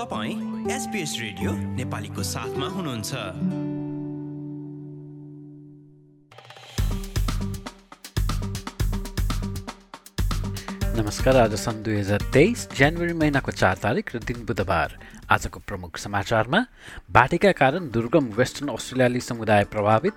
तपाईँ SBS radio नेपालीको साथमा हुनुहुन्छ। नमस्कार आज सन् दुई हजार तेइस जनवरी महिनाको चार तारिक र दिन बुधबार। आजको प्रमुख समाचारमा बाढीका कारण दुर्गम वेस्टर्न अस्ट्रेलियाली समुदाय प्रभावित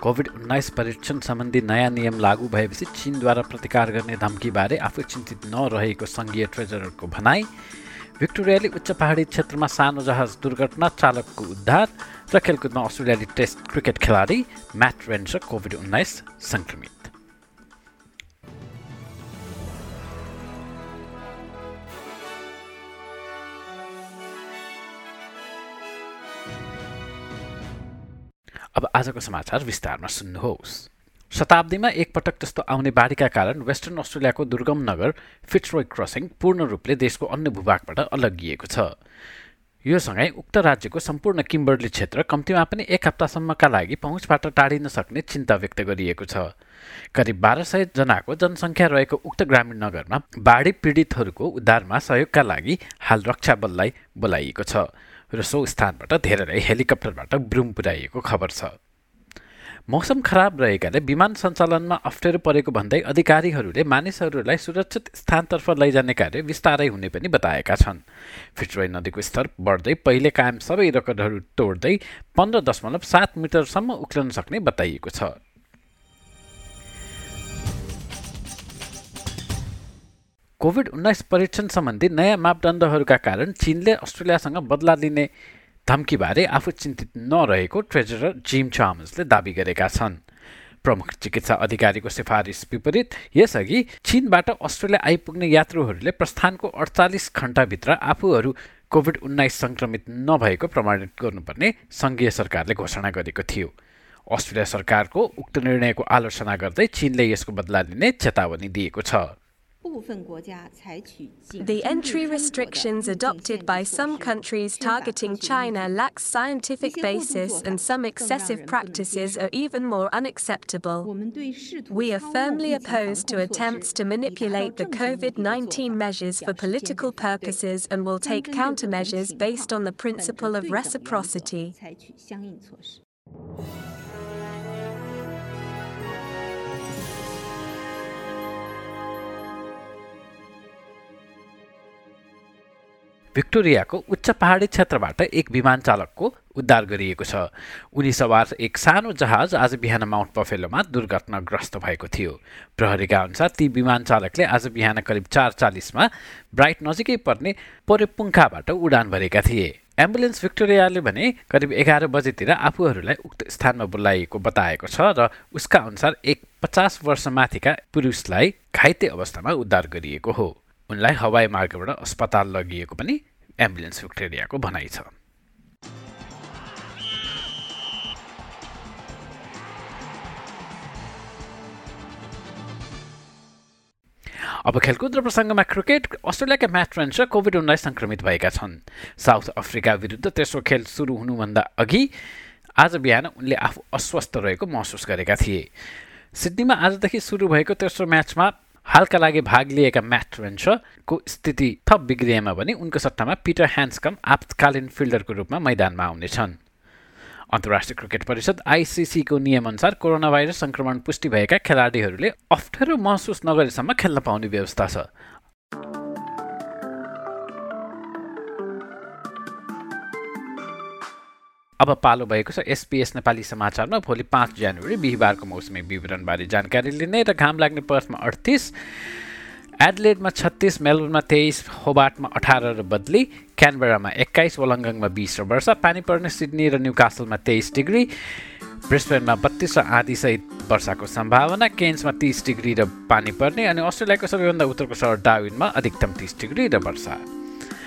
कोभिड उन्नाइस परीक्षण सम्बन्धी नयाँ नियम लागू भएपछि चीनद्वारा प्रतिकार गर्ने धम्कीबारे आफू चिन्तित नरहेको सङ्घीय ट्रेजररको भनाई भिक्टोरियाली उच्च पहाडी क्षेत्रमा सानो जहाज दुर्घटना चालकको उद्धार र खेलकुदमा अस्ट्रेलियाली टेस्ट क्रिकेट खेलाडी म्याट रेन्सर कोभिड उन्नाइस सङ्क्रमित। अब आजको समाचार विस्तारमा सुन्नुहोस्। शताब्दीमा एकपटक जस्तो आउने बाढीका कारण वेस्टर्न अस्ट्रेलियाको दुर्गम नगर फिट्सरोय क्रसिङ पूर्ण रूपले देशको अन्य भूभागबाट अलगिएको छ। यो सँगै उक्त राज्यको सम्पूर्ण किम्बर्ली क्षेत्र कम्तीमा पनि एक हप्तासम्मका लागि पहुँचबाट टाढिन सक्ने चिन्ता व्यक्त गरिएको छ। करिब बाह्र सय जनाको जनसङ्ख्या रहेको उक्त ग्रामीण नगरमा बाढी पीडितहरूको उद्धारमा सहयोगका लागि हाल रक्षा बललाई बोलाइएको छ। र सो स्थानबाट धेरै हेलिकप्टरबाट ब्रुम पुर्याइएको खबर छ। मौसम खराब रहेकाले विमान सञ्चालनमा अप्ठ्यारो परेको भन्दै अधिकारीहरूले मानिसहरूलाई सुरक्षित स्थानतर्फ लैजाने कार्य विस्तारै हुने पनि बताएका छन्। फिटरोय नदीको स्तर बढ्दै पहिले कायम सबै रेकर्डहरू तोड्दै पन्ध्र दशमलव सात मिटरसम्म उक्लन सक्ने बताइएको छ। कोभिड उन्नाइस परीक्षण सम्बन्धी नयाँ मापदण्डहरूका कारण चीनले अस्ट्रेलियासँग बदला लिने धम्कीबारे आफू चिन्तित नरहेको ट्रेजरर जिम चामसले दावी गरेका छन्। प्रमुख चिकित्सा अधिकारीको सिफारिस विपरीत यसअघि चीनबाट अस्ट्रेलिया आइपुग्ने यात्रुहरूले प्रस्थानको अडचालिस घण्टाभित्र आफूहरू कोभिड उन्नाइस सङ्क्रमित नभएको प्रमाणित गर्नुपर्ने सङ्घीय सरकारले घोषणा गरेको थियो। अस्ट्रेलिया सरकारको उक्त निर्णयको आलोचना गर्दै चीनले यसको बदला लिने चेतावनी दिएको छ। The entry restrictions adopted by some countries targeting China lack scientific basis and some excessive practices are even more unacceptable. We are firmly opposed to attempts to manipulate the COVID 19 measures for political purposes and will take countermeasures based on the principle of reciprocity. भिक्टोरियाको उच्च पहाडी क्षेत्रबाट एक विमान चालकको उद्धार गरिएको छ। उनी सवार एक सानो जहाज आज बिहान माउन्ट पफेलोमा दुर्घटनाग्रस्त भएको थियो। प्रहरीका अनुसार ती विमान चालकले आज बिहान करिब चार चालिसमा ब्राइट नजिकै पर्ने पोरेपुङ्खाबाट उडान भरेका थिए। एम्बुलेन्स भिक्टोरियाले भने करिब एघार बजेतिर आफूहरूलाई उक्त स्थानमा बोलाइएको बताएको छ र उसका अनुसार एक पचास वर्षमाथिका पुरुषलाई घाइते अवस्थामा उद्धार गरिएको हो। उनलाई हवाई मार्गबाट अस्पताल लगिएको पनि एम्बुलेन्स भिक्टोरियाको भनाइ छ। अब खेलकुद र प्रसङ्गमा क्रिकेट अस्ट्रेलियाका म्याच रेन्सर कोभिड उन्नाइस सङ्क्रमित भएका छन्। साउथ अफ्रिका विरुद्ध तेस्रो खेल सुरु हुनुभन्दा अघि आज बिहान उनले आफू अस्वस्थ रहेको महसुस गरेका थिए। सिडनीमा आजदेखि सुरु भएको तेस्रो म्याचमा हालका लागि भाग लिएका म्याट रेन्सको स्थिति थप बिग्रिएमा पनि उनको सट्टामा पिटर ह्यान्सकम आपतकालीन फिल्डरको रूपमा मैदानमा आउनेछन्। अन्तर्राष्ट्रिय क्रिकेट परिषद आइसिसीको नियमअनुसार कोरोना भाइरस सङ्क्रमण पुष्टि भएका खेलाडीहरूले अप्ठ्यारो महसुस नगरेसम्म खेल्न पाउने व्यवस्था छ। अब पालो भएको छ एसपिएस नेपाली समाचारमा भोलि पाँच जनवरी बिहिबारको मौसमी विवरणबारे जानकारी लिने र घाम लाग्ने पर्थमा अडतिस एडलेडमा छत्तिस मेलबुर्नमा तेइस होबाटमा अठार र बदली क्यानबेरामा एक्काइस वलङ्गङमा बिस र वर्षा पानी पर्ने सिडनी र न्यू कासलमा तेइस डिग्री ब्रिस्बेनमा बत्तिस र आधीसहित वर्षाको सम्भावना केन्समा तिस डिग्री र पानी पर्ने अनि अस्ट्रेलियाको सबैभन्दा उत्तरको सहर डाविनमा अधिकतम तिस डिग्री र वर्षा।